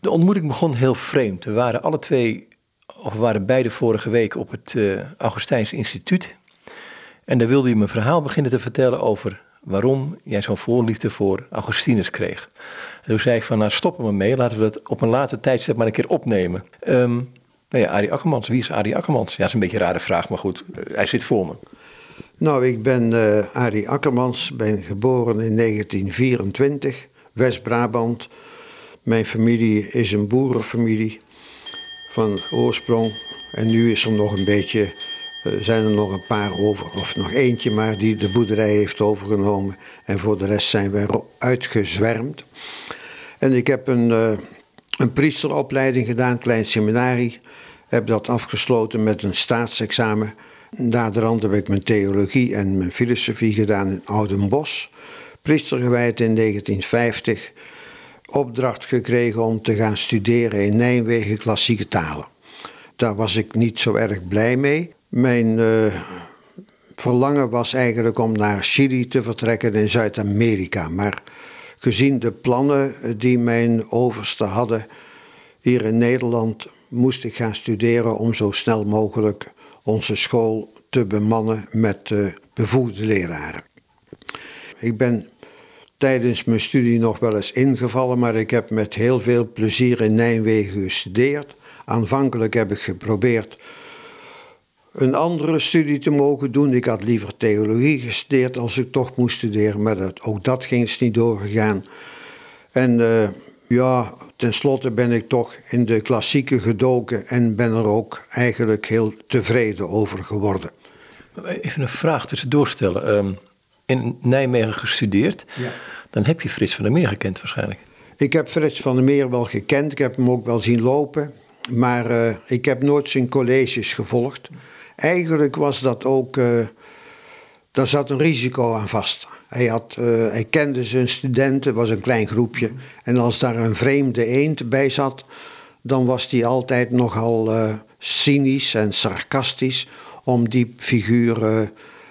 De ontmoeting begon heel vreemd. We waren alle twee, of we waren beide vorige week op het uh, Augustijns Instituut. En daar wilde hij mijn verhaal beginnen te vertellen over waarom jij zo'n voorliefde voor Augustinus kreeg. En toen zei ik van, nou stoppen we mee, laten we dat op een later tijdstip maar een keer opnemen. Um, nou ja, Arie Akkermans, wie is Arie Akkermans? Ja, dat is een beetje een rare vraag, maar goed, uh, hij zit voor me. Nou, ik ben uh, Arie Akkermans, ben geboren in 1924, West-Brabant. Mijn familie is een boerenfamilie van oorsprong. En nu is er nog een beetje uh, zijn er nog een paar over, of nog eentje maar, die de boerderij heeft overgenomen. En voor de rest zijn we uitgezwermd. En ik heb een, uh, een priesteropleiding gedaan, klein seminarie. Heb dat afgesloten met een staatsexamen. Naderhand heb ik mijn theologie en mijn filosofie gedaan in Oudenbos. Priester gewijd in 1950. Opdracht gekregen om te gaan studeren in Nijmegen klassieke talen. Daar was ik niet zo erg blij mee. Mijn uh, verlangen was eigenlijk om naar Chili te vertrekken in Zuid-Amerika. Maar gezien de plannen die mijn oversten hadden hier in Nederland, moest ik gaan studeren om zo snel mogelijk onze school te bemannen met uh, bevoegde leraren. Ik ben tijdens mijn studie nog wel eens ingevallen, maar ik heb met heel veel plezier in Nijmegen gestudeerd. Aanvankelijk heb ik geprobeerd een andere studie te mogen doen. Ik had liever theologie gestudeerd als ik toch moest studeren, maar dat, ook dat ging niet doorgegaan. En uh, ja, tenslotte ben ik toch in de klassieke gedoken en ben er ook eigenlijk heel tevreden over geworden. Even een vraag tussendoor stellen. Um, in Nijmegen gestudeerd, ja. dan heb je Frits van der Meer gekend waarschijnlijk. Ik heb Frits van der Meer wel gekend, ik heb hem ook wel zien lopen, maar uh, ik heb nooit zijn colleges gevolgd. Eigenlijk was dat ook, uh, daar zat een risico aan vast. Hij, had, uh, hij kende zijn studenten, was een klein groepje. En als daar een vreemde eend bij zat, dan was hij altijd nogal cynisch en sarcastisch om die figuur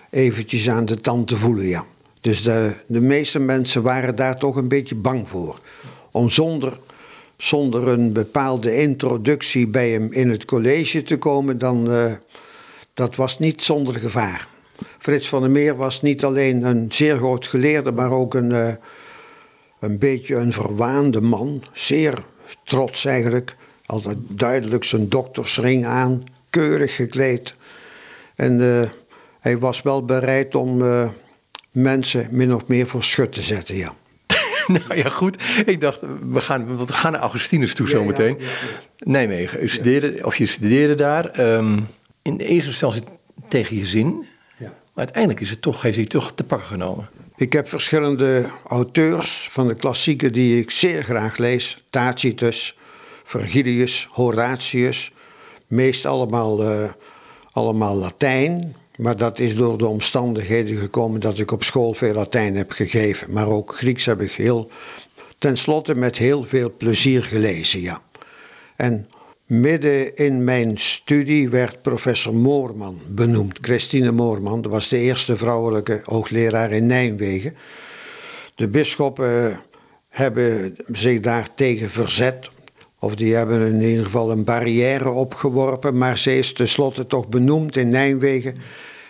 eventjes aan de tand te voelen. Ja. Dus de, de meeste mensen waren daar toch een beetje bang voor. Om zonder, zonder een bepaalde introductie bij hem in het college te komen, dan dat was niet zonder gevaar. Frits van der Meer was niet alleen een zeer groot geleerde, maar ook een, uh, een beetje een verwaande man. Zeer trots eigenlijk. Altijd duidelijk zijn doktersring aan, keurig gekleed. En uh, hij was wel bereid om uh, mensen min of meer voor schut te zetten, ja. nou ja, goed. Ik dacht, we gaan, we gaan naar Augustinus toe ja, zometeen. Ja, Nijmegen. U studeerde, of je studeerde daar. Um, in de eerste instantie tegen je zin. Ja. Maar uiteindelijk is het toch, heeft hij toch te pakken genomen. Ik heb verschillende auteurs van de klassieken die ik zeer graag lees. Tacitus, Virgilius, Horatius. Meest allemaal, uh, allemaal Latijn. Maar dat is door de omstandigheden gekomen dat ik op school veel Latijn heb gegeven. Maar ook Grieks heb ik heel, tenslotte met heel veel plezier gelezen, ja. En Midden in mijn studie werd professor Moorman benoemd. Christine Moorman, dat was de eerste vrouwelijke hoogleraar in Nijmegen. De bisschoppen hebben zich daartegen verzet. Of die hebben in ieder geval een barrière opgeworpen. Maar ze is tenslotte toch benoemd in Nijmegen.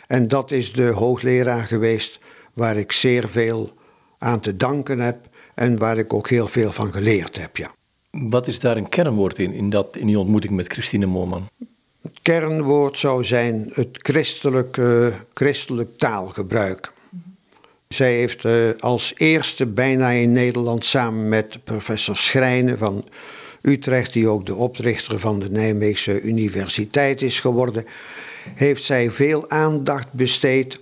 En dat is de hoogleraar geweest waar ik zeer veel aan te danken heb. En waar ik ook heel veel van geleerd heb, ja. Wat is daar een kernwoord in, in, dat, in die ontmoeting met Christine Moorman? Het kernwoord zou zijn het christelijk, uh, christelijk taalgebruik. Zij heeft uh, als eerste bijna in Nederland samen met professor Schrijnen van Utrecht, die ook de oprichter van de Nijmeegse Universiteit is geworden, heeft zij veel aandacht besteed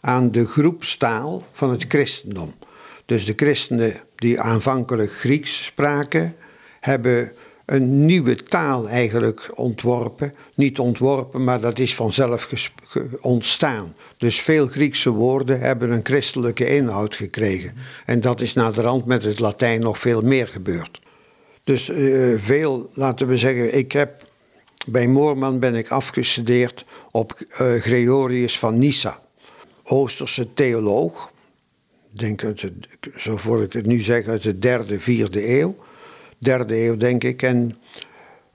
aan de groepstaal van het christendom. Dus de christenen die aanvankelijk Grieks spraken, hebben een nieuwe taal eigenlijk ontworpen. Niet ontworpen, maar dat is vanzelf ontstaan. Dus veel Griekse woorden hebben een christelijke inhoud gekregen. En dat is naderhand met het Latijn nog veel meer gebeurd. Dus uh, veel, laten we zeggen, ik heb bij Moorman ben ik afgestudeerd op uh, Gregorius van Nyssa, Oosterse theoloog. Denk, uit zo voor ik het nu zeg, uit de derde, vierde eeuw derde eeuw denk ik. En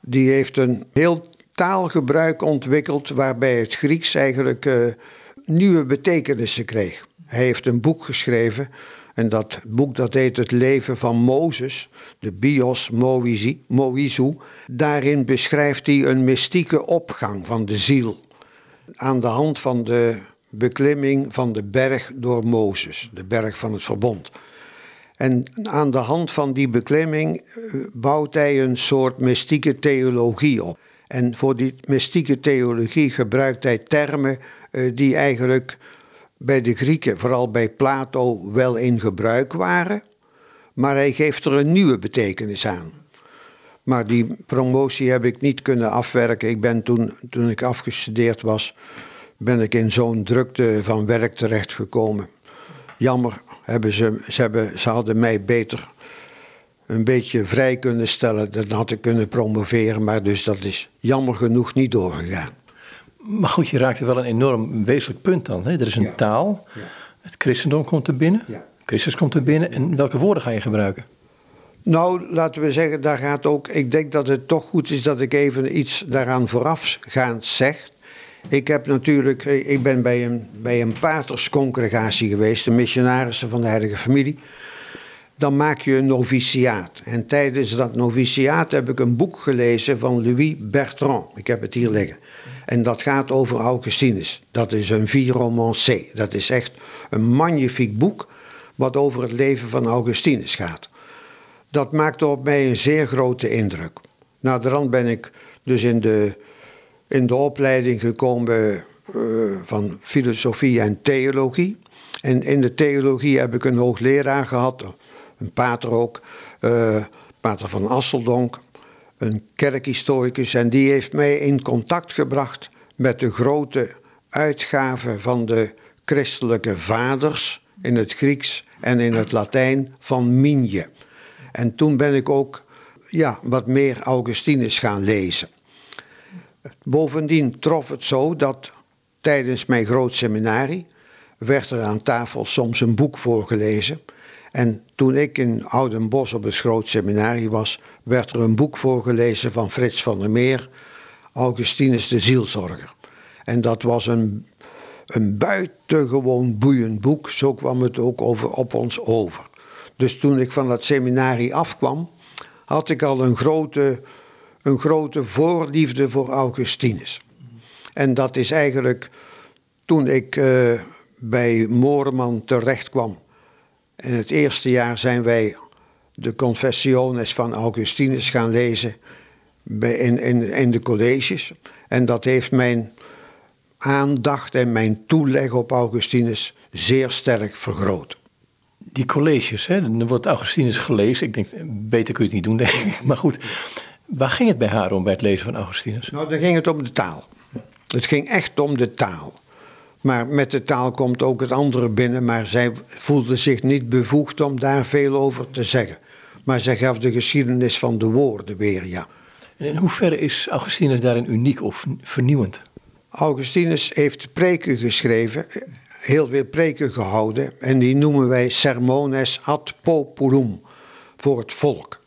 die heeft een heel taalgebruik ontwikkeld waarbij het Grieks eigenlijk uh, nieuwe betekenissen kreeg. Hij heeft een boek geschreven en dat boek dat heet Het leven van Mozes, de Bios Moizu. Daarin beschrijft hij een mystieke opgang van de ziel aan de hand van de beklimming van de berg door Mozes, de berg van het verbond. En aan de hand van die beklimming eh, bouwt hij een soort mystieke theologie op. En voor die mystieke theologie gebruikt hij termen eh, die eigenlijk bij de Grieken, vooral bij Plato, wel in gebruik waren. Maar hij geeft er een nieuwe betekenis aan. Maar die promotie heb ik niet kunnen afwerken. Ik ben toen, toen ik afgestudeerd was, ben ik in zo'n drukte van werk terechtgekomen. Jammer, hebben ze, ze, ze hadden mij beter een beetje vrij kunnen stellen. Dan had ik kunnen promoveren, maar dus dat is jammer genoeg niet doorgegaan. Maar goed, je raakte wel een enorm wezenlijk punt dan. Hè? Er is een taal, ja. het christendom komt er binnen, ja. Christus komt er binnen. En welke woorden ga je gebruiken? Nou, laten we zeggen, daar gaat ook. Ik denk dat het toch goed is dat ik even iets daaraan voorafgaand zeg. Ik heb natuurlijk, eh, ik ben bij een, bij een paterscongregatie geweest, de missionarissen van de Heilige Familie. Dan maak je een noviciaat. En tijdens dat noviciaat heb ik een boek gelezen van Louis Bertrand. Ik heb het hier liggen. En dat gaat over Augustinus. Dat is een vier romancé. Dat is echt een magnifiek boek wat over het leven van Augustinus gaat. Dat maakte op mij een zeer grote indruk. Naderhand ben ik dus in de in de opleiding gekomen uh, van filosofie en theologie. En in de theologie heb ik een hoogleraar gehad, een pater ook, uh, pater van Asseldonk, een kerkhistoricus. En die heeft mij in contact gebracht met de grote uitgaven van de christelijke vaders in het Grieks en in het Latijn van Minje. En toen ben ik ook ja, wat meer Augustinus gaan lezen. Bovendien trof het zo dat tijdens mijn groot seminarie werd er aan tafel soms een boek voorgelezen. En toen ik in Oudenbos op het groot seminarie was, werd er een boek voorgelezen van Frits van der Meer, Augustinus de Zielzorger. En dat was een, een buitengewoon boeiend boek, zo kwam het ook over, op ons over. Dus toen ik van dat seminarie afkwam, had ik al een grote een grote voorliefde voor Augustinus. En dat is eigenlijk toen ik uh, bij Moorman terecht kwam. In het eerste jaar zijn wij de Confessiones van Augustinus gaan lezen in, in, in de colleges. En dat heeft mijn aandacht en mijn toeleg op Augustinus zeer sterk vergroot. Die colleges, hè, dan wordt Augustinus gelezen. Ik denk, beter kun je het niet doen, denk ik. Maar goed, Waar ging het bij haar om bij het lezen van Augustinus? Nou, dan ging het om de taal. Het ging echt om de taal. Maar met de taal komt ook het andere binnen, maar zij voelde zich niet bevoegd om daar veel over te zeggen. Maar zij gaf de geschiedenis van de woorden weer, ja. En in hoeverre is Augustinus daarin uniek of vernieuwend? Augustinus heeft preken geschreven, heel veel preken gehouden, en die noemen wij sermones ad populum, voor het volk.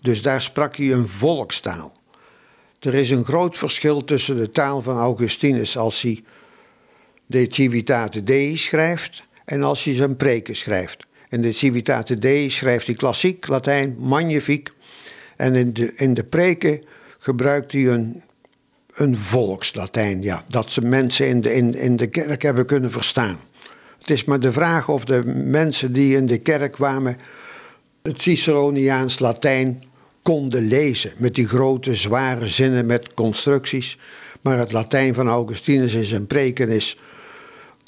Dus daar sprak hij een volkstaal. Er is een groot verschil tussen de taal van Augustinus als hij de Civitate Dei schrijft en als hij zijn preken schrijft. In de Civitate Dei schrijft hij klassiek, Latijn, magnifiek. En in de, in de preken gebruikt hij een, een volkslatijn, ja, dat ze mensen in de, in, in de kerk hebben kunnen verstaan. Het is maar de vraag of de mensen die in de kerk kwamen het Ciceroniaans Latijn konden lezen. Met die grote, zware zinnen met constructies. Maar het Latijn van Augustinus in zijn preken is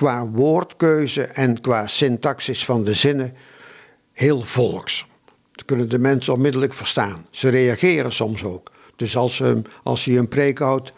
qua woordkeuze en qua syntaxis van de zinnen heel volks. Dat kunnen de mensen onmiddellijk verstaan. Ze reageren soms ook. Dus als, ze, als hij een preek houdt,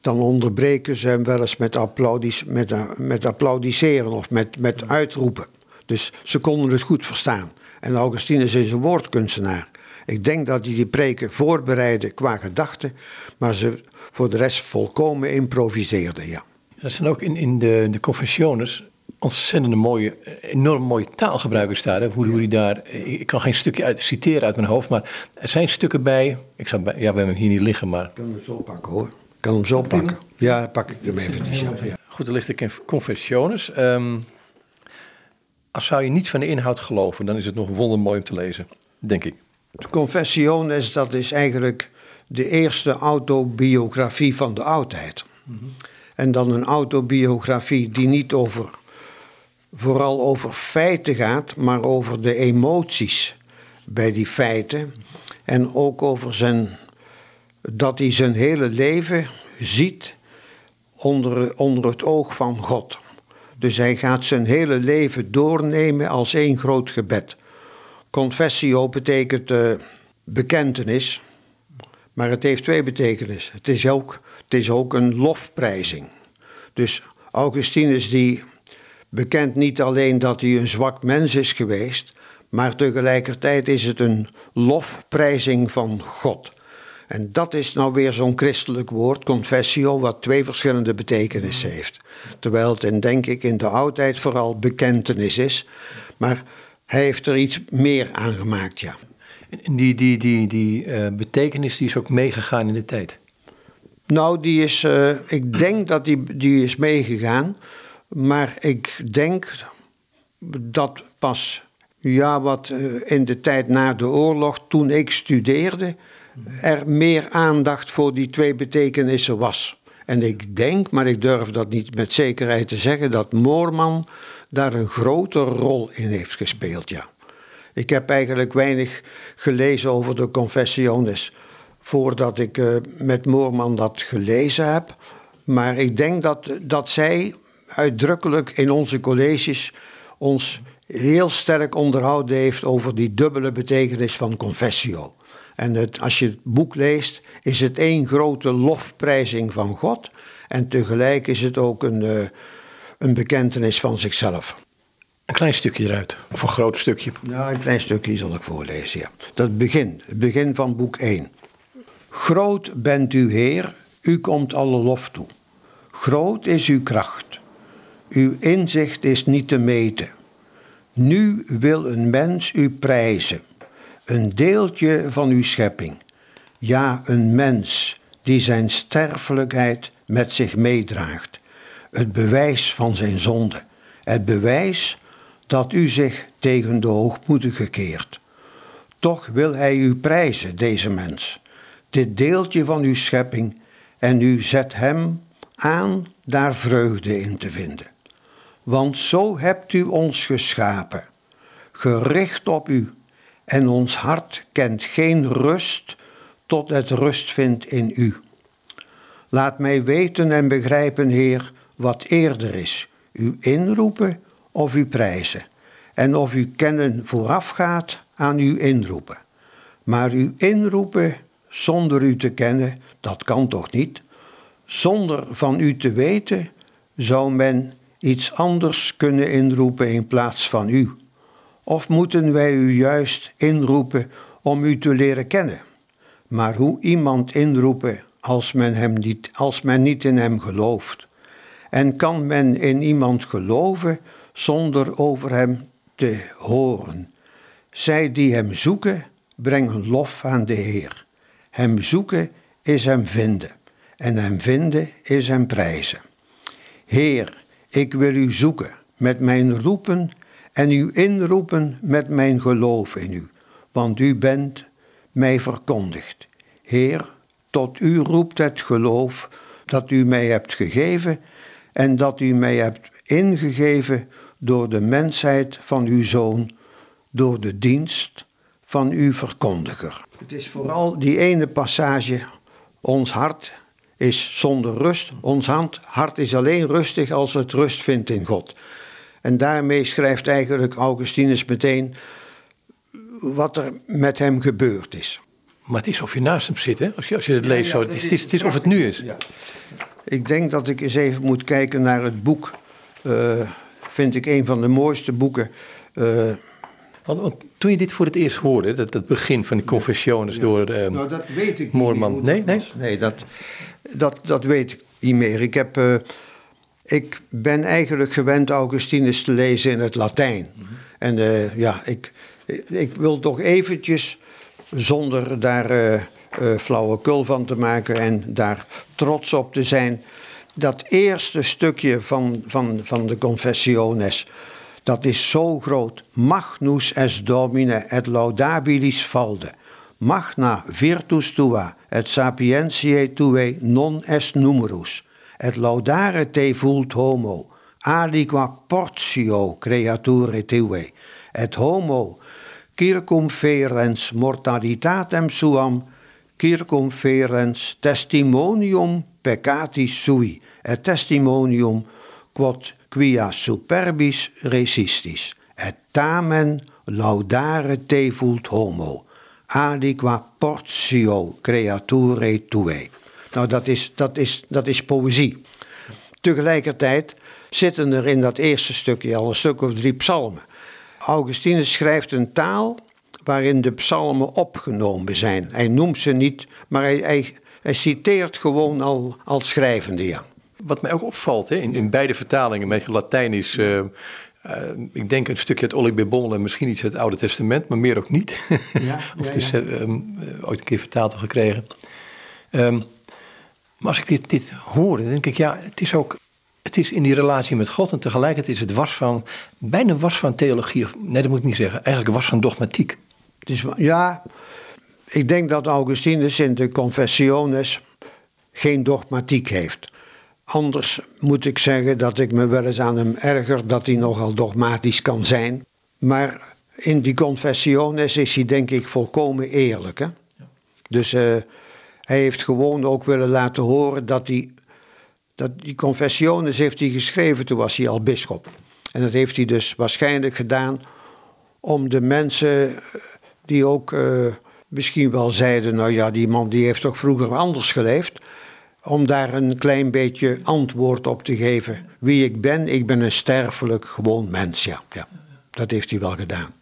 dan onderbreken ze hem wel eens met, applaudis, met, met applaudisseren of met, met uitroepen. Dus ze konden het goed verstaan. En Augustinus is een woordkunstenaar. Ik denk dat hij die preken voorbereidde qua gedachten, maar ze voor de rest volkomen improviseerde, ja. Dat zijn ook in, in de, de confessiones ontzettende mooie, enorm mooie taalgebruik is daar. Hè? Hoe, hoe die daar, ik kan geen stukje uit, citeren uit mijn hoofd, maar er zijn stukken bij. Ik zou bij, ja, we hebben hem hier niet liggen, maar. Ik kan hem zo pakken hoor. Ik kan hem zo pakken. Ja, pak ik hem even. Ja. Goed, er ligt de Confessiones. Um, als zou je niets van de inhoud geloven, dan is het nog wondermooi om te lezen, denk ik. De Confessiones, dat is eigenlijk de eerste autobiografie van de oudheid. En dan een autobiografie die niet over, vooral over feiten gaat, maar over de emoties bij die feiten. En ook over zijn, dat hij zijn hele leven ziet onder, onder het oog van God. Dus hij gaat zijn hele leven doornemen als één groot gebed. Confessio betekent uh, bekentenis, maar het heeft twee betekenissen. Het is ook, het is ook een lofprijzing. Dus Augustinus die bekent niet alleen dat hij een zwak mens is geweest, maar tegelijkertijd is het een lofprijzing van God. En dat is nou weer zo'n christelijk woord, confessio, wat twee verschillende betekenissen heeft. Terwijl het in, denk ik in de oudheid vooral bekentenis is. Maar hij heeft er iets meer aan gemaakt, ja. En die, die, die, die uh, betekenis die is ook meegegaan in de tijd? Nou, die is, uh, ik denk dat die, die is meegegaan. Maar ik denk dat pas ja, wat uh, in de tijd na de oorlog, toen ik studeerde, er meer aandacht voor die twee betekenissen was. En ik denk, maar ik durf dat niet met zekerheid te zeggen, dat Moorman daar een grote rol in heeft gespeeld, ja. Ik heb eigenlijk weinig gelezen over de confessiones voordat ik uh, met Moorman dat gelezen heb. Maar ik denk dat, dat zij uitdrukkelijk in onze colleges ons heel sterk onderhouden heeft over die dubbele betekenis van confessio. En het, als je het boek leest, is het één grote lofprijzing van God. En tegelijk is het ook een, uh, een bekentenis van zichzelf. Een klein stukje eruit, of een groot stukje? Ja, een klein stukje zal ik voorlezen, ja. Dat begin, het begin van boek 1. Groot bent u Heer, u komt alle lof toe. Groot is uw kracht. Uw inzicht is niet te meten. Nu wil een mens u prijzen een deeltje van uw schepping. Ja, een mens die zijn sterfelijkheid met zich meedraagt. Het bewijs van zijn zonde. Het bewijs dat u zich tegen de hoogmoedige keert. Toch wil hij u prijzen, deze mens, dit deeltje van uw schepping, en u zet hem aan daar vreugde in te vinden. Want zo hebt u ons geschapen, gericht op u en ons hart kent geen rust tot het rust vindt in u. Laat mij weten en begrijpen, Heer, wat eerder is, u inroepen of u prijzen, en of u kennen voorafgaat aan uw inroepen. Maar u inroepen zonder u te kennen, dat kan toch niet? Zonder van u te weten, zou men iets anders kunnen inroepen in plaats van u. Of moeten wij u juist inroepen om u te leren kennen? Maar hoe iemand inroepen als men, hem niet, als men niet in hem gelooft? En kan men in iemand geloven zonder over hem te horen? Zij die hem zoeken, brengen lof aan de Heer. Hem zoeken is hem vinden, en hem vinden is hem prijzen. Heer, ik wil u zoeken met mijn roepen en u inroepen met mijn geloof in u, want u bent mij verkondigd. Heer, tot u roept het geloof dat u mij hebt gegeven en dat u mij hebt ingegeven door de mensheid van uw zoon, door de dienst van uw verkondiger. Het is vooral die ene passage, ons hart is zonder rust, ons hart is alleen rustig als het rust vindt in God. En daarmee schrijft eigenlijk Augustinus meteen wat er met hem gebeurd is. Maar het is of je naast hem zit, hè? Als je, als je het leest zo. Het is, het is, of het nu is. Ja. Ik denk dat ik eens even moet kijken naar het boek. Uh, vind ik een van de mooiste boeken. Uh, want, want, toen je dit voor het eerst hoorde, dat, dat begin van die confessiones door uh, nou, dat weet ik Moorman. Nee, nee? Nee, dat, dat, dat weet ik niet meer. Ik heb Ik ben eigenlijk gewend Augustinus te lezen in het Latijn. En uh, ja, ik, ik wil toch eventjes, zonder daar uh, flauwekul van te maken en daar trots op te zijn, dat eerste stukje van, van, van de Confessiones, dat is zo groot. Magnus es Domine et laudabilis valde. Magna virtus tua et sapientiae tuae non est numerus. Et laudare te vult homo, aliqua portio creature tuae. Et homo circum ferens mortalitatem suam, circum ferens testimonium peccatis sui, et testimonium quod quia superbis resistis, et tamen laudare te vult homo, aliqua portio creature tue. Nou, dat is, dat, is, dat is poëzie. Tegelijkertijd zitten er in dat eerste stukje al een stuk of drie psalmen. Augustinus schrijft een taal waarin de psalmen opgenomen zijn. Hij noemt ze niet, maar hij, hij, hij citeert gewoon al als schrijvende, ja. Wat mij ook opvalt hè, in, in beide vertalingen, met Latijn is... Uh, ik denk een stukje uit Olibebon en misschien iets uit het Oude Testament, maar meer ook niet. Ja, of het is uh, ooit een keer vertaald gekregen. Um, maar als ik dit, dit hoor, dan denk ik, ja, het is ook het is in die relatie met God en tegelijkertijd is het was van, bijna was van theologie, of nee dat moet ik niet zeggen, eigenlijk was van dogmatiek. Is, ja, ik denk dat Augustinus in de Confessiones geen dogmatiek heeft. Anders moet ik zeggen dat ik me wel eens aan hem erger dat hij nogal dogmatisch kan zijn. Maar in die Confessiones is hij denk ik volkomen eerlijk. Hè? Dus uh, hij heeft gewoon ook willen laten horen dat hij. Dat die confessiones heeft hij geschreven, toen was hij al bisschop. En dat heeft hij dus waarschijnlijk gedaan om de mensen die ook uh, misschien wel zeiden: Nou ja, die man die heeft toch vroeger anders geleefd. Om daar een klein beetje antwoord op te geven. Wie ik ben, ik ben een sterfelijk gewoon mens. Ja, ja. dat heeft hij wel gedaan.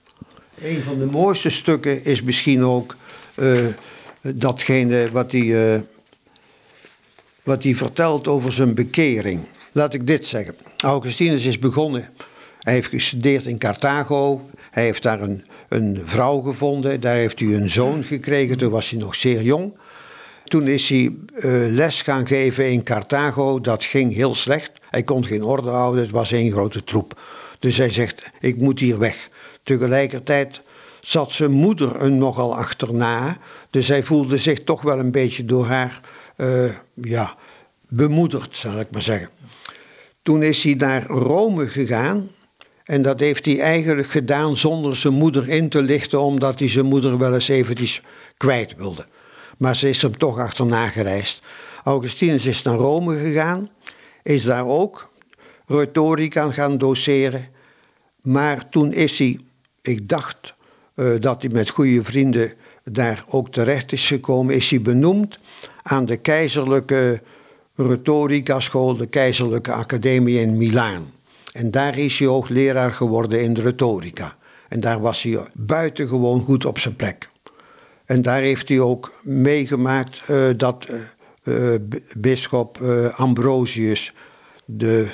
Een van de mooiste stukken is misschien ook. Uh, datgene wat hij, uh, wat hij vertelt over zijn bekering. Laat ik dit zeggen. Augustinus is begonnen. Hij heeft gestudeerd in Carthago. Hij heeft daar een, een vrouw gevonden. Daar heeft hij een zoon gekregen. Toen was hij nog zeer jong. Toen is hij uh, les gaan geven in Carthago. Dat ging heel slecht. Hij kon geen orde houden. Het was één grote troep. Dus hij zegt: Ik moet hier weg. Tegelijkertijd zat zijn moeder een nogal achterna. Dus hij voelde zich toch wel een beetje door haar uh, ja, bemoedigd, zal ik maar zeggen. Toen is hij naar Rome gegaan. En dat heeft hij eigenlijk gedaan zonder zijn moeder in te lichten, omdat hij zijn moeder wel eens eventjes kwijt wilde. Maar ze is hem toch achterna gereisd. Augustinus is naar Rome gegaan, is daar ook retorica gaan doseren. Maar toen is hij, ik dacht uh, dat hij met goede vrienden daar ook terecht is gekomen, is hij benoemd aan de keizerlijke retorica school, de keizerlijke academie in Milaan. En daar is hij ook leraar geworden in retorica. En daar was hij buitengewoon goed op zijn plek. En daar heeft hij ook meegemaakt uh, dat uh, bisschop Ambrosius de,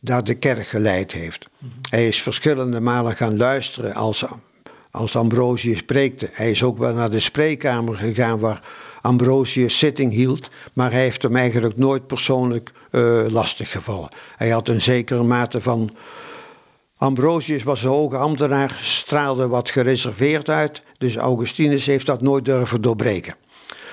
daar de kerk geleid heeft. Mm -hmm. Hij is verschillende malen gaan luisteren als als Ambrosius preekte. Hij is ook wel naar de spreekkamer gegaan waar Ambrosius zitting hield, maar hij heeft hem eigenlijk nooit persoonlijk lastig gevallen. Hij had een zekere mate van. Ambrosius was een hoge ambtenaar, straalde wat gereserveerd uit, dus Augustinus heeft dat nooit durven doorbreken.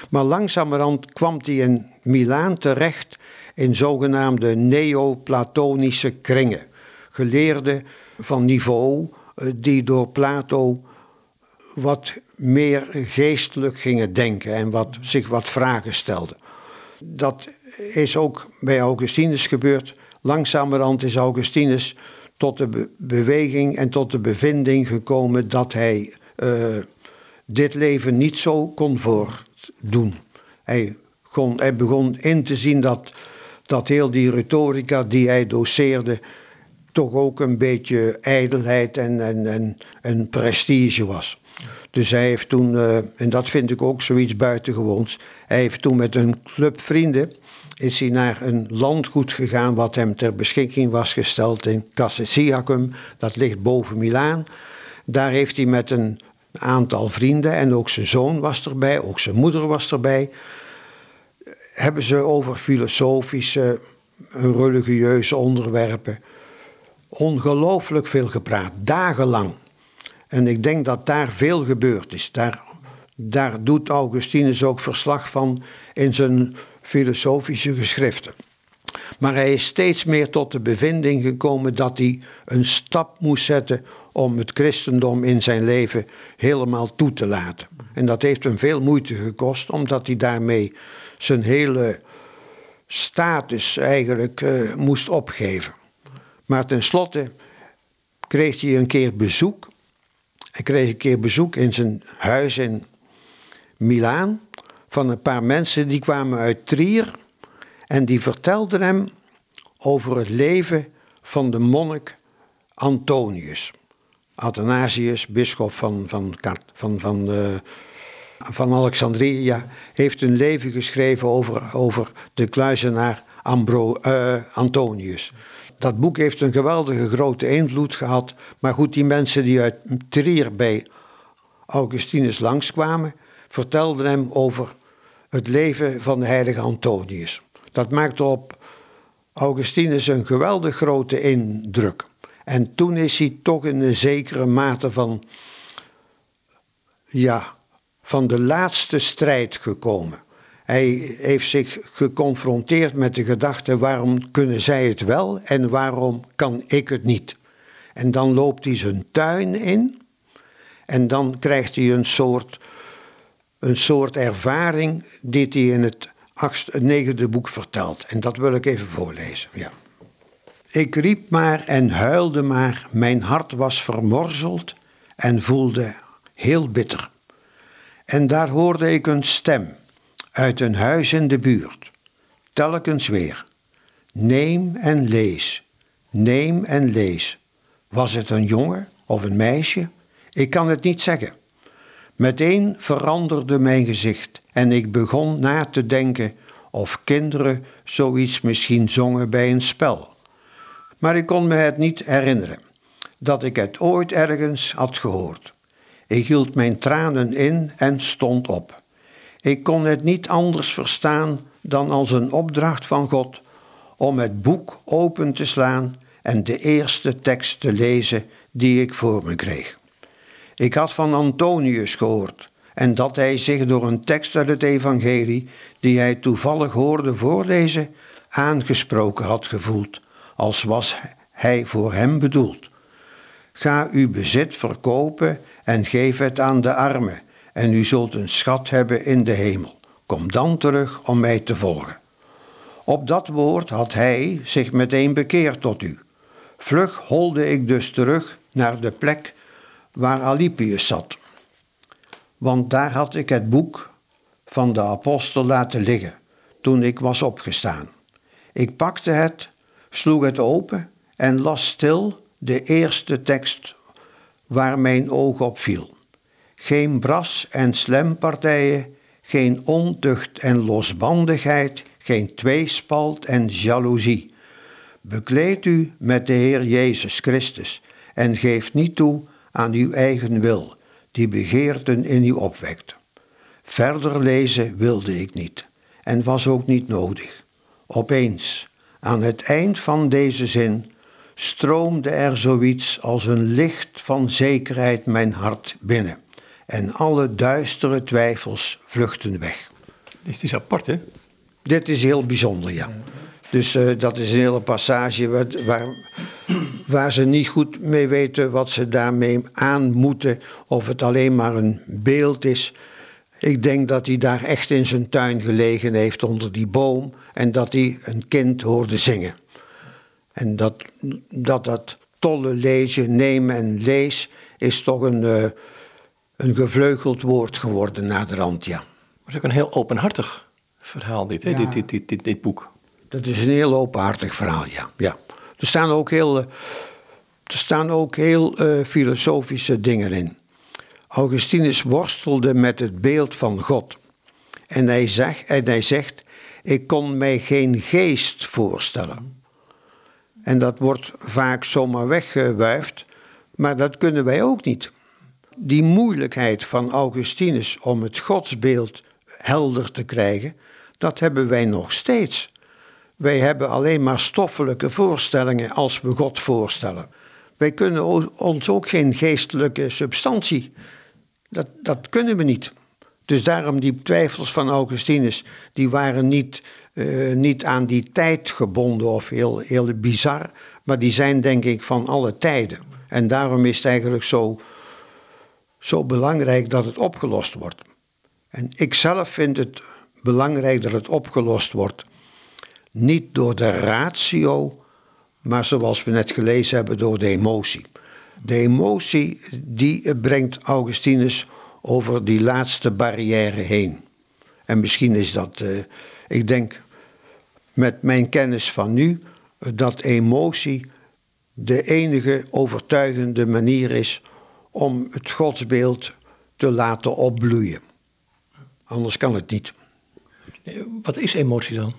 Maar langzamerhand kwam hij in Milaan terecht in zogenaamde neoplatonische kringen. Geleerden van niveau eh, die door Plato wat meer geestelijk gingen denken en wat, zich wat vragen stelden. Dat is ook bij Augustinus gebeurd. Langzamerhand is Augustinus tot de beweging en tot de bevinding gekomen dat hij uh, dit leven niet zo kon voortdoen. Hij, hij begon in te zien dat, dat heel die retorica die hij doseerde toch ook een beetje ijdelheid en, en, en, prestige was. Dus hij heeft toen, uh, en dat vind ik ook zoiets buitengewoons, hij heeft toen met een club vrienden is hij naar een landgoed gegaan wat hem ter beschikking was gesteld in Cassisiacum. Dat ligt boven Milaan. Daar heeft hij met een aantal vrienden en ook zijn zoon was erbij, ook zijn moeder was erbij. Hebben ze over filosofische, religieuze onderwerpen ongelooflijk veel gepraat, dagenlang. En ik denk dat daar veel gebeurd is. Daar, daar doet Augustinus ook verslag van in zijn filosofische geschriften. Maar hij is steeds meer tot de bevinding gekomen dat hij een stap moest zetten om het christendom in zijn leven helemaal toe te laten. En dat heeft hem veel moeite gekost, omdat hij daarmee zijn hele status eigenlijk uh, moest opgeven. Maar tenslotte kreeg hij een keer bezoek. Hij kreeg een keer bezoek in zijn huis in Milaan van een paar mensen die kwamen uit Trier en die vertelden hem over het leven van de monnik Antonius. Athanasius, bisschop van, van, van, van, uh, van Alexandria, heeft een leven geschreven over, over de kluizenaar Ambro, uh, Antonius. Dat boek heeft een geweldige grote invloed gehad. Maar goed, die mensen die uit Trier bij Augustinus langskwamen, vertelden hem over het leven van de heilige Antonius. Dat maakte op Augustinus een geweldig grote indruk. En toen is hij toch in een zekere mate van, ja, van de laatste strijd gekomen. Hij heeft zich geconfronteerd met de gedachte: waarom kunnen zij het wel en waarom kan ik het niet? En dan loopt hij zijn tuin in en dan krijgt hij een soort, een soort ervaring die hij in het, negende boek vertelt. En dat wil ik even voorlezen. Ja. Ik riep maar en huilde maar, mijn hart was vermorzeld en voelde heel bitter. En daar hoorde ik een stem uit een huis in de buurt, telkens weer. Neem en lees, neem en lees. Was het een jongen of een meisje? Ik kan het niet zeggen. Meteen veranderde mijn gezicht en ik begon na te denken of kinderen zoiets misschien zongen bij een spel. Maar ik kon me het niet herinneren dat ik het ooit ergens had gehoord. Ik hield mijn tranen in en stond op. Ik kon het niet anders verstaan dan als een opdracht van God om het boek open te slaan en de eerste tekst te lezen die ik voor me kreeg. Ik had van Antonius gehoord en dat hij zich door een tekst uit het Evangelie, die hij toevallig hoorde voorlezen, aangesproken had gevoeld, als was hij voor hem bedoeld. Ga uw bezit verkopen en geef het aan de armen en u zult een schat hebben in de hemel. Kom dan terug om mij te volgen. Op dat woord had hij zich meteen bekeerd tot u. Vlug holde ik dus terug naar de plek waar Alipius zat. Want daar had ik het boek van de apostel laten liggen toen ik was opgestaan. Ik pakte het, sloeg het open en las stil de eerste tekst waar mijn oog op viel. Geen bras- en slempartijen, geen ontucht en losbandigheid, geen tweespalt en jaloezie. Bekleed u met de Heer Jezus Christus en geef niet toe aan uw eigen wil, die begeerten in u opwekt. Verder lezen wilde ik niet en was ook niet nodig. Opeens, aan het eind van deze zin, stroomde er zoiets als een licht van zekerheid mijn hart binnen en alle duistere twijfels vluchten weg. Dit is apart, hè? Dit is heel bijzonder, ja. Dus uh, dat is een hele passage waar, waar, waar, ze niet goed mee weten wat ze daarmee aan moeten, of het alleen maar een beeld is. Ik denk dat hij daar echt in zijn tuin gelegen heeft onder die boom en dat hij een kind hoorde zingen. En dat dat, dat tolle lezen, neem en lees, is toch een, uh, een gevleugeld woord geworden naderhand, ja. Het is ook een heel openhartig verhaal, dit, hè? Dit, dit, dit, dit, dit, boek. Dat is een heel openhartig verhaal, ja. ja. Er staan ook heel, er staan ook heel uh, filosofische dingen in. Augustinus worstelde met het beeld van God. En hij, zegt, en hij zegt: Ik kon mij geen geest voorstellen. En dat wordt vaak zomaar weggewuifd, maar dat kunnen wij ook niet. Die moeilijkheid van Augustinus om het godsbeeld helder te krijgen, dat hebben wij nog steeds. Wij hebben alleen maar stoffelijke voorstellingen als we God voorstellen. Wij kunnen ons ook geen geestelijke substantie. Dat, dat kunnen we niet. Dus daarom die twijfels van Augustinus, die waren niet, uh, niet aan die tijd gebonden of heel, heel bizar, maar die zijn denk ik van alle tijden. En daarom is het eigenlijk zo, zo belangrijk dat het opgelost wordt. En ik zelf vind het belangrijk dat het opgelost wordt. Niet door de ratio, maar zoals we net gelezen hebben, door de emotie. De emotie die brengt Augustinus over die laatste barrière heen. En misschien is dat, uh, ik denk met mijn kennis van nu, dat emotie de enige overtuigende manier is om het godsbeeld te laten opbloeien. Anders kan het niet. Wat is emotie dan?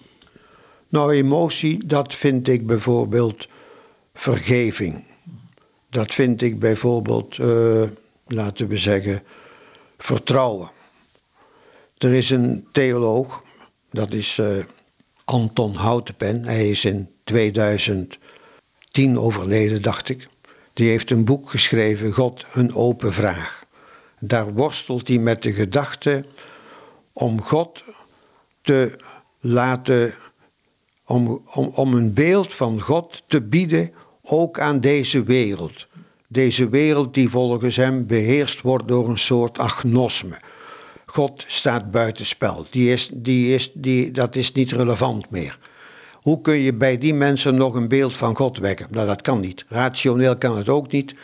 Nou, emotie, dat vind ik bijvoorbeeld vergeving. Dat vind ik bijvoorbeeld, uh, laten we zeggen, vertrouwen. Er is een theoloog, dat is uh, Anton Houtenpen. Hij is in 2010 overleden, dacht ik. Die heeft een boek geschreven, God, een open vraag. Daar worstelt hij met de gedachte om God te laten, om, om, om een beeld van God te bieden, ook aan deze wereld. Deze wereld die volgens hem beheerst wordt door een soort agnosme. God staat buitenspel. Die is, die is, die, dat is niet relevant meer. Hoe kun je bij die mensen nog een beeld van God wekken? Nou, dat kan niet. Rationeel kan het ook niet.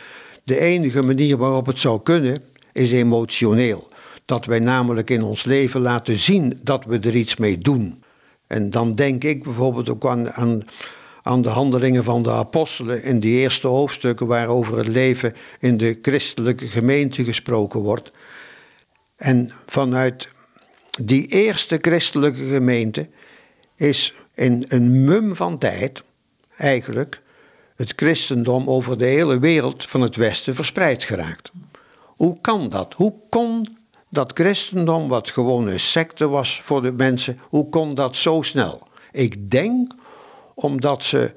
De enige manier waarop het zou kunnen, is emotioneel. Dat wij namelijk in ons leven laten zien dat we er iets mee doen. En dan denk ik bijvoorbeeld ook aan, aan, aan de handelingen van de apostelen in die eerste hoofdstukken waarover het leven in de christelijke gemeente gesproken wordt. En vanuit die eerste christelijke gemeente is in een mum van tijd eigenlijk het christendom over de hele wereld van het Westen verspreid geraakt. Hoe kan dat? Hoe kon dat christendom, wat gewoon een secte was voor de mensen, hoe kon dat zo snel? Ik denk omdat ze,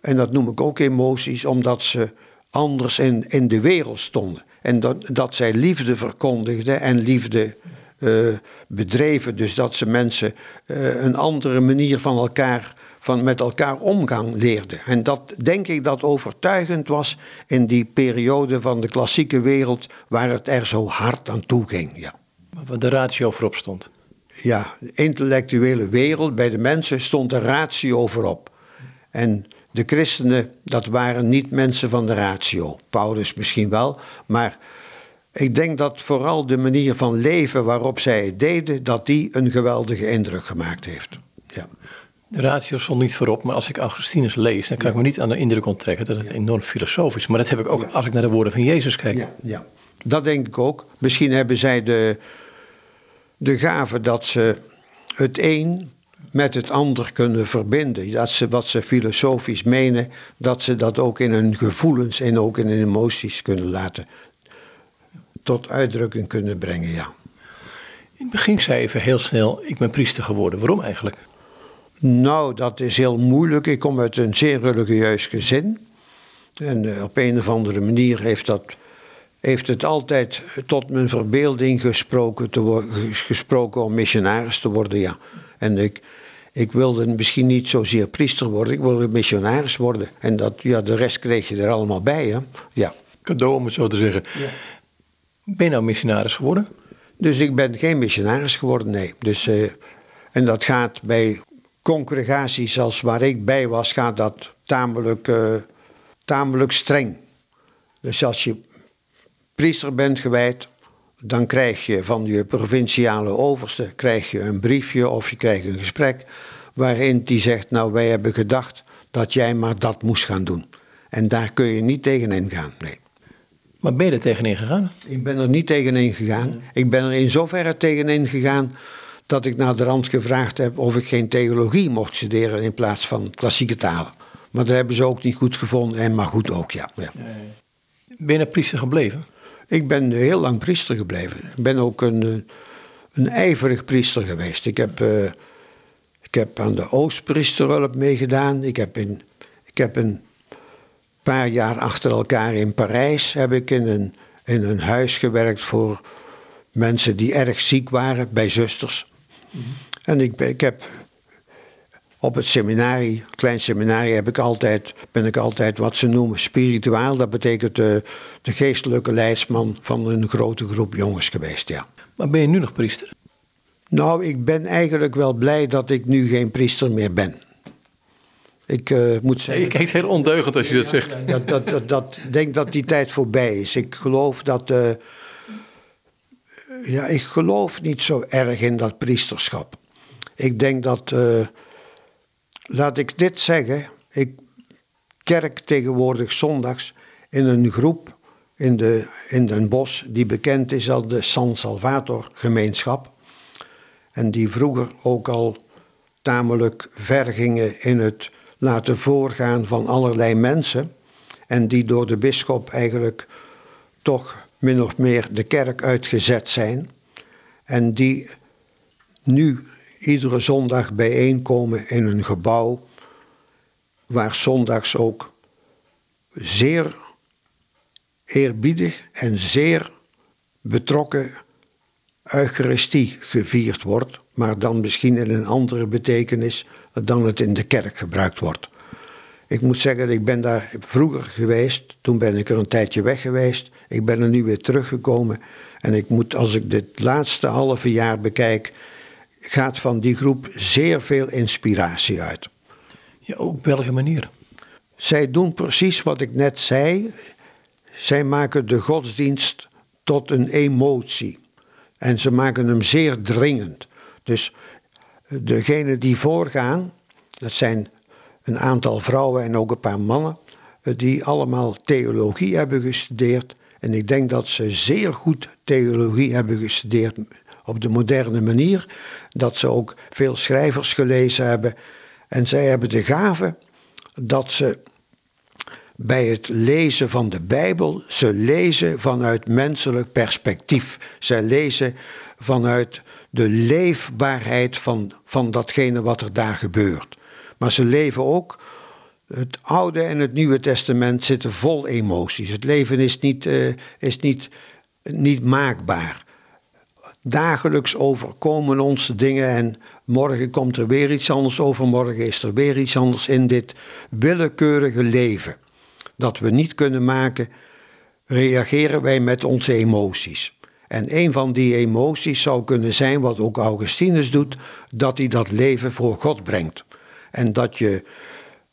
en dat noem ik ook emoties, omdat ze anders in, in de wereld stonden. En dat, dat zij liefde verkondigden en liefde uh, bedreven. Dus dat ze mensen uh, een andere manier van elkaar, van met elkaar omgang leerden. En dat denk ik dat overtuigend was in die periode van de klassieke wereld waar het er zo hard aan toe ging. Ja. Waar de ratio voorop stond. Ja, de intellectuele wereld bij de mensen stond de ratio voorop. En de christenen, dat waren niet mensen van de ratio. Paulus misschien wel, maar ik denk dat vooral de manier van leven waarop zij het deden, dat die een geweldige indruk gemaakt heeft. Ja. De ratio stond niet voorop, maar als ik Augustinus lees, dan kan ik me niet aan de indruk onttrekken dat het enorm filosofisch is. Maar dat heb ik ook als ik naar de woorden van Jezus kijk. Ja, ja, dat denk ik ook. Misschien hebben zij de, de gave dat ze het een met het ander kunnen verbinden. Dat ze wat ze filosofisch menen, dat ze dat ook in hun gevoelens en ook in hun emoties kunnen laten tot uitdrukking kunnen brengen, ja. In het begin zei even heel snel, ik ben priester geworden. Waarom eigenlijk? Nou, dat is heel moeilijk. Ik kom uit een zeer religieus gezin. En eh, op een of andere manier heeft, dat, heeft het altijd tot mijn verbeelding gesproken, te gesproken om missionaris te worden, ja. En ik, ik wilde misschien niet zozeer priester worden, ik wilde missionaris worden. En dat, ja, de rest kreeg je er allemaal bij, hè. Ja. Cadeau, om het zo te zeggen. Ja. Ben je nou missionaris geworden? Dus ik ben geen missionaris geworden, nee. Dus, uh, en dat gaat bij congregaties als waar ik bij was, gaat dat tamelijk, uh, tamelijk streng. Dus als je priester bent gewijd, dan krijg je van je provinciale overste krijg je een briefje of je krijgt een gesprek waarin die zegt, nou wij hebben gedacht dat jij maar dat moest gaan doen. En daar kun je niet tegenin gaan, nee. Maar ben je er tegenin gegaan? Ik ben er niet tegenin gegaan. Ik ben er in zoverre tegenin gegaan dat ik naar de rand gevraagd heb of ik geen theologie mocht studeren in plaats van klassieke talen. Maar dat hebben ze ook niet goed gevonden en maar goed ook, ja. ja. Ben je priester gebleven? Ik ben heel lang priester gebleven. Ik ben ook een, eh, een ijverig priester geweest. Ik heb, uh, ik heb aan de Oostpriesterhulp meegedaan. Ik heb, in, ik heb een paar jaar achter elkaar in Parijs heb ik in een, in een huis gewerkt voor mensen die erg ziek waren, bij zusters. En ik, ik heb op het seminarie, klein seminarie, heb ik altijd, ben ik altijd wat ze noemen spiritueel. Dat betekent de, de geestelijke leidsman van een grote groep jongens geweest, ja. Maar ben je nu nog priester? Nou, ik ben eigenlijk wel blij dat ik nu geen priester meer ben. Ik uh, moet zeggen. je kijkt heel ondeugend als je dat zegt. Dat, dat, dat, dat, denk dat die tijd voorbij is. Ik geloof dat. Uh, ja, ik geloof niet zo erg in dat priesterschap. Ik denk dat. Uh, laat ik dit zeggen. Ik kerk tegenwoordig zondags in een groep in, de, in Den Bosch, die bekend is als de San Salvator gemeenschap. En die vroeger ook al tamelijk ver gingen in het laten voorgaan van allerlei mensen. En die door de bisschop eigenlijk toch min of meer de kerk uitgezet zijn. En die nu iedere zondag bijeenkomen in een gebouw waar zondags ook zeer eerbiedig en zeer betrokken Eucharistie gevierd wordt, maar dan misschien in een andere betekenis dan het in de kerk gebruikt wordt. Ik moet zeggen, ik ben daar vroeger geweest, toen ben ik er een tijdje weg geweest. Ik ben er nu weer teruggekomen en ik moet, als ik dit laatste halve jaar bekijk, gaat van die groep zeer veel inspiratie uit. Ja, op welke manier? Zij doen precies wat ik net zei. Zij maken de godsdienst tot een emotie. En ze maken hem zeer dringend. Dus degenen die voorgaan, dat zijn een aantal vrouwen en ook een paar mannen, die allemaal theologie hebben gestudeerd. En ik denk dat ze zeer goed theologie hebben gestudeerd op de moderne manier. Dat ze ook veel schrijvers gelezen hebben. En zij hebben de gave dat ze bij het lezen van de Bijbel, ze lezen vanuit menselijk perspectief. Ze lezen vanuit de leefbaarheid van, van datgene wat er daar gebeurt. Maar ze leven ook. Het Oude en het Nieuwe Testament zitten vol emoties. Het leven is niet, uh, is niet, niet maakbaar. Dagelijks overkomen ons dingen en morgen komt er weer iets anders, overmorgen is er weer iets anders in dit willekeurige leven dat we niet kunnen maken, reageren wij met onze emoties. En een van die emoties zou kunnen zijn, wat ook Augustinus doet, dat hij dat leven voor God brengt. En dat je,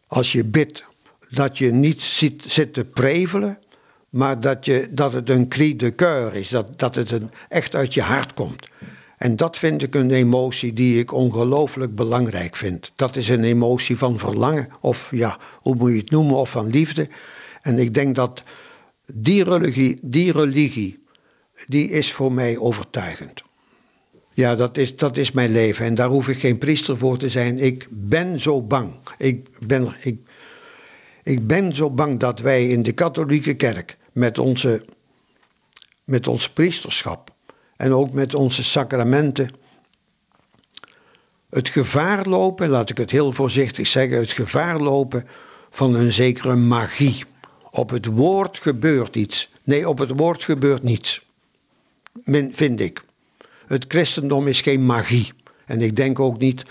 als je bidt, dat je niet zit, zit te prevelen, maar dat, je, dat het een cri de coeur is, dat, dat het een, echt uit je hart komt. En dat vind ik een emotie die ik ongelooflijk belangrijk vind. Dat is een emotie van verlangen, of ja, hoe moet je het noemen, of van liefde. En ik denk dat die religie, die religie, die is voor mij overtuigend. Ja, dat is, dat is mijn leven en daar hoef ik geen priester voor te zijn. Ik ben zo bang. Ik ben, ik, ik ben zo bang dat wij in de katholieke kerk met onze, met ons priesterschap en ook met onze sacramenten het gevaar lopen, laat ik het heel voorzichtig zeggen, het gevaar lopen van een zekere magie. Op het woord gebeurt iets. Nee, op het woord gebeurt niets. Vind ik. Het christendom is geen magie. En ik denk ook niet,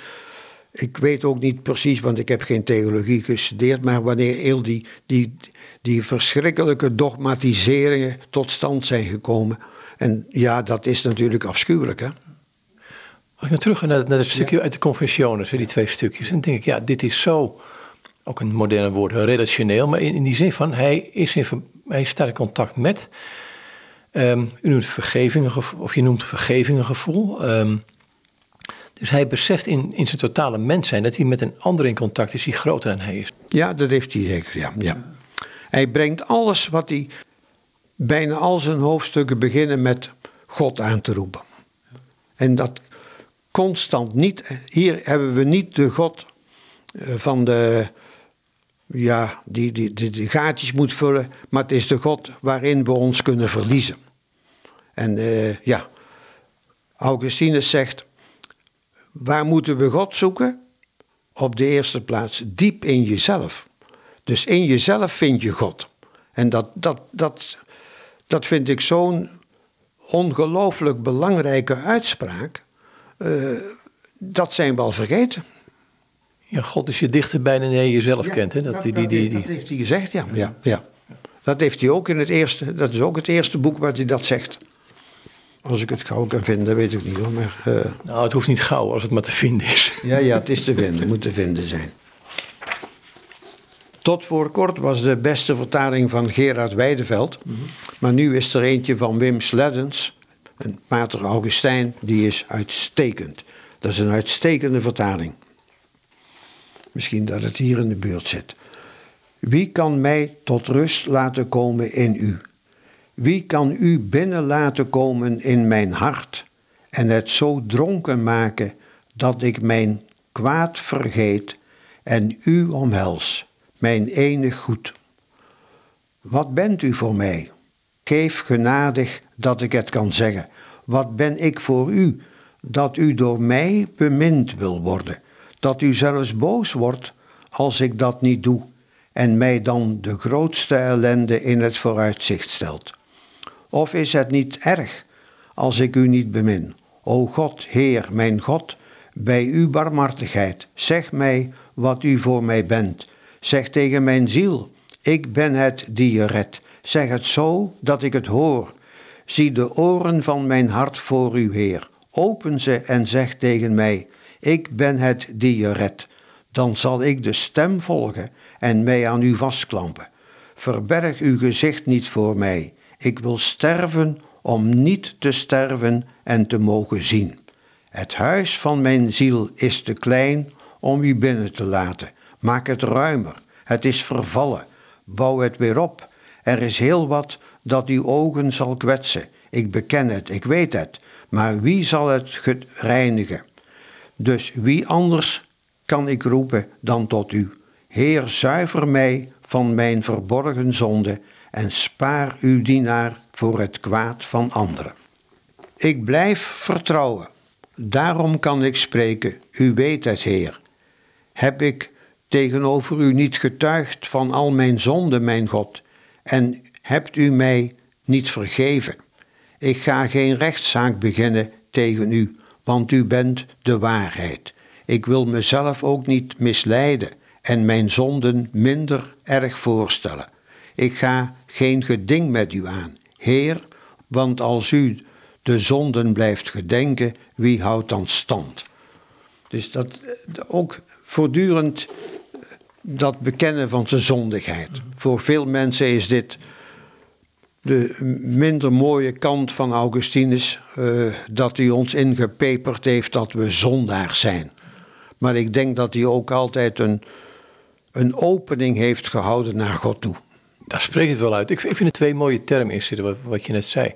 ik weet ook niet precies, want ik heb geen theologie gestudeerd, maar wanneer heel die, die, die verschrikkelijke dogmatiseringen tot stand zijn gekomen. En ja, dat is natuurlijk afschuwelijk, hè. Als ik naar terug naar, naar het stukje uit de confessiones, die twee stukjes, dan denk ik, ja, dit is zo ook een moderne woord, relationeel, maar in, in die zin van hij, is in, hij staat in contact met. Um, u noemt vergeving, of je noemt vergevingengevoel. Um, dus hij beseft in, in zijn totale mens zijn dat hij met een ander in contact is die groter dan hij is. Ja, dat heeft hij zeker, ja. ja. Hij brengt alles wat hij, bijna al zijn hoofdstukken beginnen met God aan te roepen. En dat constant niet. Hier hebben we niet de God eh, van de. Ja, die, die, die, gaatjes moet vullen, maar het is de God waarin we ons kunnen verliezen. En uh, ja, Augustinus zegt: waar moeten we God zoeken? Op de eerste plaats diep in jezelf. Dus in jezelf vind je God. En dat, dat, dat, dat vind ik zo'n ongelooflijk belangrijke uitspraak. Uh, dat zijn we al vergeten. Ja, God is je dichterbij dan je jezelf kent. Hè? Dat, dat, die, die, die, dat heeft hij gezegd, ja. ja, ja. Dat heeft hij ook in het eerste, dat is ook het eerste boek waar hij dat zegt. Als ik het gauw kan vinden, weet ik niet hoor. Maar, uh... Nou, het hoeft niet gauw als het maar te vinden is. Ja, ja, het is te vinden, moet te vinden zijn. Tot voor kort was de beste vertaling van Gerard Weideveld. Mm -hmm. Maar nu is er eentje van Wim Sleddens, een pater Augustijn, die is uitstekend. Dat is een uitstekende vertaling. Misschien dat het hier in de buurt zit. Wie kan mij tot rust laten komen in u? Wie kan u binnen laten komen in mijn hart en het zo dronken maken dat ik mijn kwaad vergeet en u omhels, mijn enig goed? Wat bent u voor mij? Geef genadig dat ik het kan zeggen. Wat ben ik voor u, dat u door mij bemind wil worden? Dat u zelfs boos wordt als ik dat niet doe en mij dan de grootste ellende in het vooruitzicht stelt. Of is het niet erg als ik u niet bemin? O God, Heer, mijn God, bij uw barmhartigheid, zeg mij wat u voor mij bent. Zeg tegen mijn ziel, ik ben het die je redt. Zeg het zo dat ik het hoor. Zie de oren van mijn hart voor u, Heer. Open ze en zeg tegen mij, ik ben het die je redt. Dan zal ik de stem volgen en mij aan u vastklampen. Verberg uw gezicht niet voor mij. Ik wil sterven om niet te sterven en te mogen zien. Het huis van mijn ziel is te klein om u binnen te laten. Maak het ruimer. Het is vervallen. Bouw het weer op. Er is heel wat dat uw ogen zal kwetsen. Ik beken het, ik weet het. Maar wie zal het reinigen? Dus wie anders kan ik roepen dan tot u? Heer, zuiver mij van mijn verborgen zonde en spaar uw dienaar voor het kwaad van anderen. Ik blijf vertrouwen. Daarom kan ik spreken. U weet het, Heer. Heb ik tegenover u niet getuigd van al mijn zonden, mijn God, en hebt u mij niet vergeven? Ik ga geen rechtszaak beginnen tegen u, want u bent de waarheid. Ik wil mezelf ook niet misleiden en mijn zonden minder erg voorstellen. Ik ga geen geding met u aan, Heer, want als u de zonden blijft gedenken, wie houdt dan stand? Dus dat ook voortdurend dat bekennen van zijn zondigheid. Voor veel mensen is dit de minder mooie kant van Augustinus, uh, dat hij ons ingepeperd heeft dat we zondaars zijn. Maar ik denk dat hij ook altijd een, een opening heeft gehouden naar God toe. Daar spreekt het wel uit. Ik vind, het twee mooie termen in zitten, wat, wat je net zei.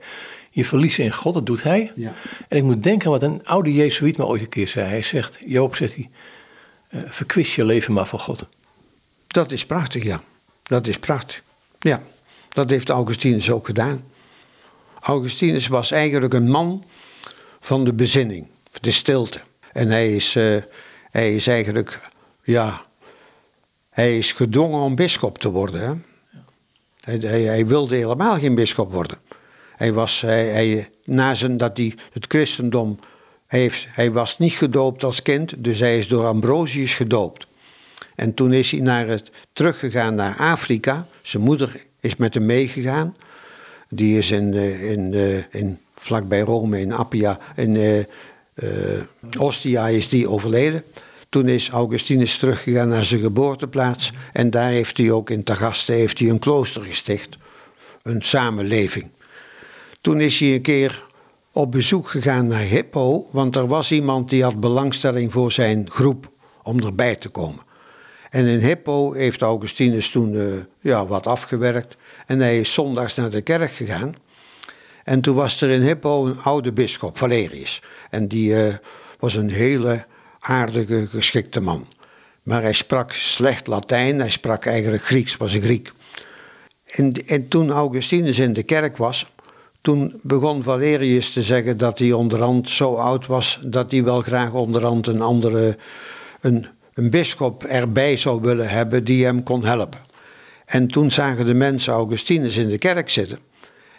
Je verliezen in God, dat doet hij. Ja. En ik moet denken aan wat een oude Jezuïet me ooit een keer zei. Hij zegt, Joop, zegt hij, uh, verkwist je leven maar van God. Dat is prachtig, ja. Dat is prachtig. Ja, dat heeft Augustinus ook gedaan. Augustinus was eigenlijk een man van de bezinning, de stilte. En hij is, uh, hij is eigenlijk, ja, hij is gedwongen om bischop te worden. Hè? Hij, hij, hij, wilde helemaal geen bischop worden. Hij was, hij, na zijn, dat hij het christendom, heeft, hij was niet gedoopt als kind, dus hij is door Ambrosius gedoopt. En toen is hij naar het, teruggegaan naar Afrika. Zijn moeder is met hem meegegaan. Die is in, in, in, vlakbij Rome, in Appia, in uh, Ostia is die overleden. Toen is Augustinus teruggegaan naar zijn geboorteplaats. En daar heeft hij ook in Tagaste heeft hij een klooster gesticht. Een samenleving. Toen is hij een keer op bezoek gegaan naar Hippo. Want er was iemand die had belangstelling voor zijn groep om erbij te komen. En in Hippo heeft Augustinus toen uh, ja, wat afgewerkt. En hij is zondags naar de kerk gegaan. En toen was er in Hippo een oude bisschop, Valerius. En die uh, was een hele aardige, geschikte man. Maar hij sprak slecht Latijn, hij sprak eigenlijk Grieks, was een Griek. En, en toen Augustinus in de kerk was, toen begon Valerius te zeggen dat hij onderhand zo oud was dat hij wel graag onderhand een andere, een, een bischop erbij zou willen hebben die hem kon helpen. En toen zagen de mensen Augustinus in de kerk zitten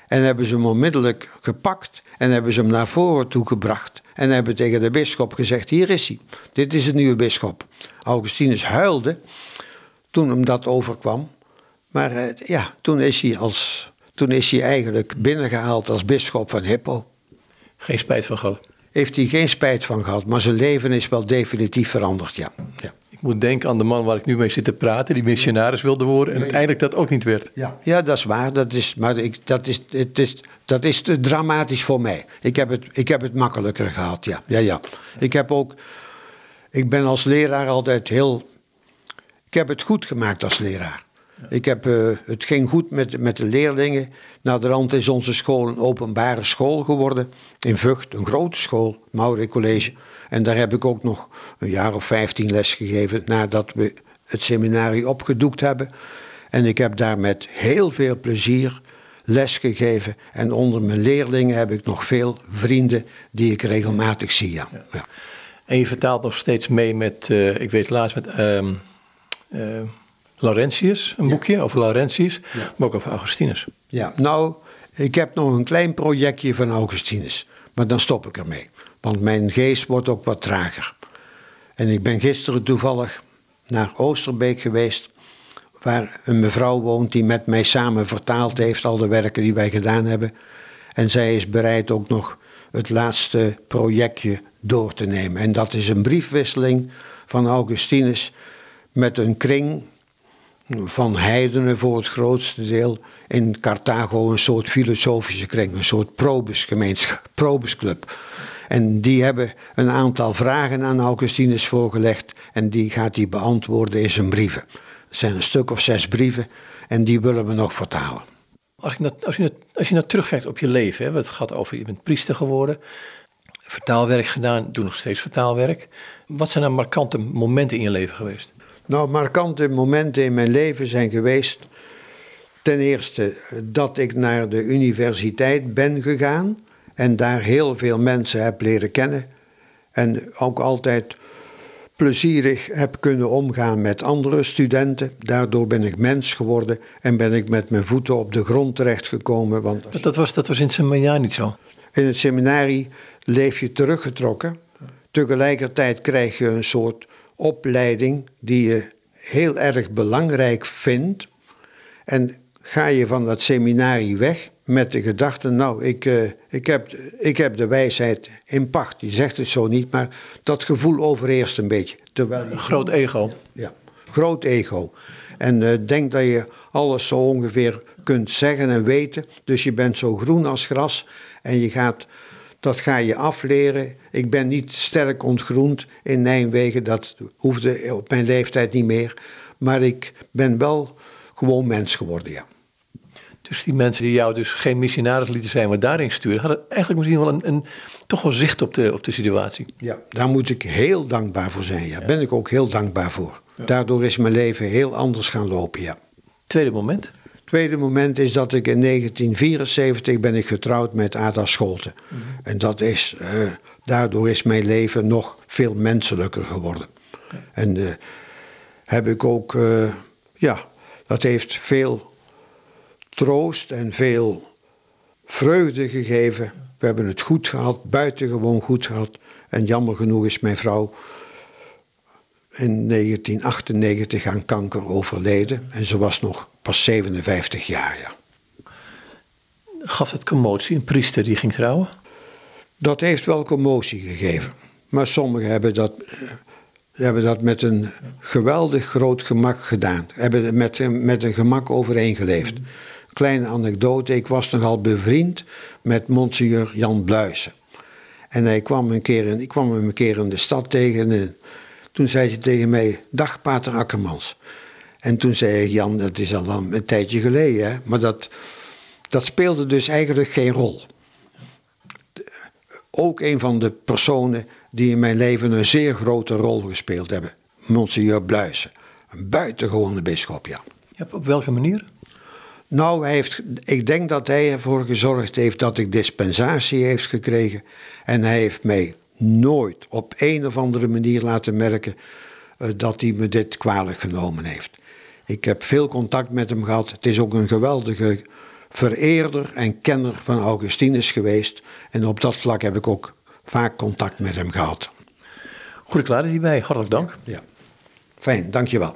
en hebben ze hem onmiddellijk gepakt en hebben ze hem naar voren toe gebracht. En hebben tegen de bisschop gezegd: Hier is hij, dit is het nieuwe bisschop. Augustinus huilde toen hem dat overkwam. Maar eh, ja, toen is, hij als, toen is hij eigenlijk binnengehaald als bisschop van Hippo. Geen spijt van gehad? Heeft hij geen spijt van gehad, maar zijn leven is wel definitief veranderd, ja. ja. Ik moet denken aan de man waar ik nu mee zit te praten, die missionaris wilde worden en uiteindelijk dat ook niet werd. Ja, ja dat is waar, dat is, maar ik, dat, is, het is, dat is te dramatisch voor mij. Ik heb, het, ik heb het makkelijker gehad, ja. ja, ja. Ik heb ook, ik ben als leraar altijd heel, ik heb het goed gemaakt als leraar. Ik heb, uh, het ging goed met, met de leerlingen. Naderhand is onze school een openbare school geworden. In Vught, een grote school, Maurik College. En daar heb ik ook nog een jaar of vijftien les gegeven nadat we het seminarie opgedoekt hebben. En ik heb daar met heel veel plezier les gegeven. En onder mijn leerlingen heb ik nog veel vrienden die ik regelmatig zie. Ja. ja. En je vertaalt nog steeds mee met, uh, ik weet laatst met uh, uh, Laurentius, een boekje over Laurentius, maar ook over Augustinus. Ja, nou, ik heb nog een klein projectje van Augustinus, maar dan stop ik ermee. Want mijn geest wordt ook wat trager. En ik ben gisteren toevallig naar Oosterbeek geweest, waar een mevrouw woont die met mij samen vertaald heeft al de werken die wij gedaan hebben. En zij is bereid ook nog het laatste projectje door te nemen. En dat is een briefwisseling van Augustinus met een kring van heidenen voor het grootste deel in Carthago een soort filosofische kring, een soort probesgemeenschap, probesclub. En die hebben een aantal vragen aan Augustinus voorgelegd en die gaat hij beantwoorden in zijn brieven. Het zijn een stuk of zes brieven en die willen we nog vertalen. Als je, als je, als je nou terugkijkt op je leven, hè, het gaat over je bent priester geworden, vertaalwerk gedaan, doe nog steeds vertaalwerk. Wat zijn nou markante momenten in je leven geweest? Nou, markante momenten in mijn leven zijn geweest. Ten eerste dat ik naar de universiteit ben gegaan en daar heel veel mensen heb leren kennen. En ook altijd plezierig heb kunnen omgaan met andere studenten. Daardoor ben ik mens geworden en ben ik met mijn voeten op de grond terechtgekomen. Want dat, was, dat was in het seminarie niet zo? In het seminarie leef je teruggetrokken. Tegelijkertijd krijg je een soort opleiding die je heel erg belangrijk vindt. En ga je van dat seminarie weg met de gedachte, nou, ik, uh, ik, heb, ik heb de wijsheid in pacht. Je zegt het zo niet, maar dat gevoel overheerst een beetje. Terwijl een groot ego. Ja, groot ego. En uh, denk dat je alles zo ongeveer kunt zeggen en weten. Dus je bent zo groen als gras en je gaat dat ga je afleren. Ik ben niet sterk ontgroend in Nijmegen, dat hoefde op mijn leeftijd niet meer. Maar ik ben wel gewoon mens geworden, ja. Dus die mensen die jou dus geen missionaris lieten zijn, maar daarin sturen, hadden eigenlijk misschien wel een, een toch wel zicht op de, op de situatie. Ja, daar moet ik heel dankbaar voor zijn. Ja. Ben ik ook heel dankbaar voor. Daardoor is mijn leven heel anders gaan lopen, ja. Tweede moment? tweede moment is dat ik in 1974 ben ik getrouwd met Ada Scholte. Mhm. En dat is, uh, daardoor is mijn leven nog veel menselijker geworden. En uh, heb ik ook, uh, ja, dat heeft veel troost en veel vreugde gegeven. We hebben het goed gehad, buitengewoon goed gehad. En jammer genoeg is mijn vrouw in 1998 aan kanker overleden. En ze was nog pas 57 jaar, ja. Gaf het commotie, een priester die ging trouwen? Dat heeft wel commotie gegeven. Maar sommigen hebben dat, eh, hebben dat met een geweldig groot gemak gedaan. Hebben met, met een gemak overeengeleefd. Kleine anekdote, ik was nogal bevriend met monseigneur Jan Bluisen. En hij kwam een keer in, ik kwam hem een keer in de stad tegen. En toen zei hij tegen mij, dag pater Akkermans. En toen zei ik, Jan, dat is al een tijdje geleden, hè? maar dat, dat speelde dus eigenlijk geen rol. Ook een van de personen die in mijn leven een zeer grote rol gespeeld hebben. Monseigneur Bluisen. Een buitengewone bisschop, ja. ja. Op welke manier? Nou, hij heeft, ik denk dat hij ervoor gezorgd heeft dat ik dispensatie heeft gekregen. En hij heeft mij nooit op een of andere manier laten merken uh, dat hij me dit kwalijk genomen heeft. Ik heb veel contact met hem gehad. Het is ook een geweldige vereerder en kenner van Augustinus geweest. En op dat vlak heb ik ook vaak contact met hem gehad. Goede klaar hierbij, hartelijk dank. Ja. Fijn, dankjewel.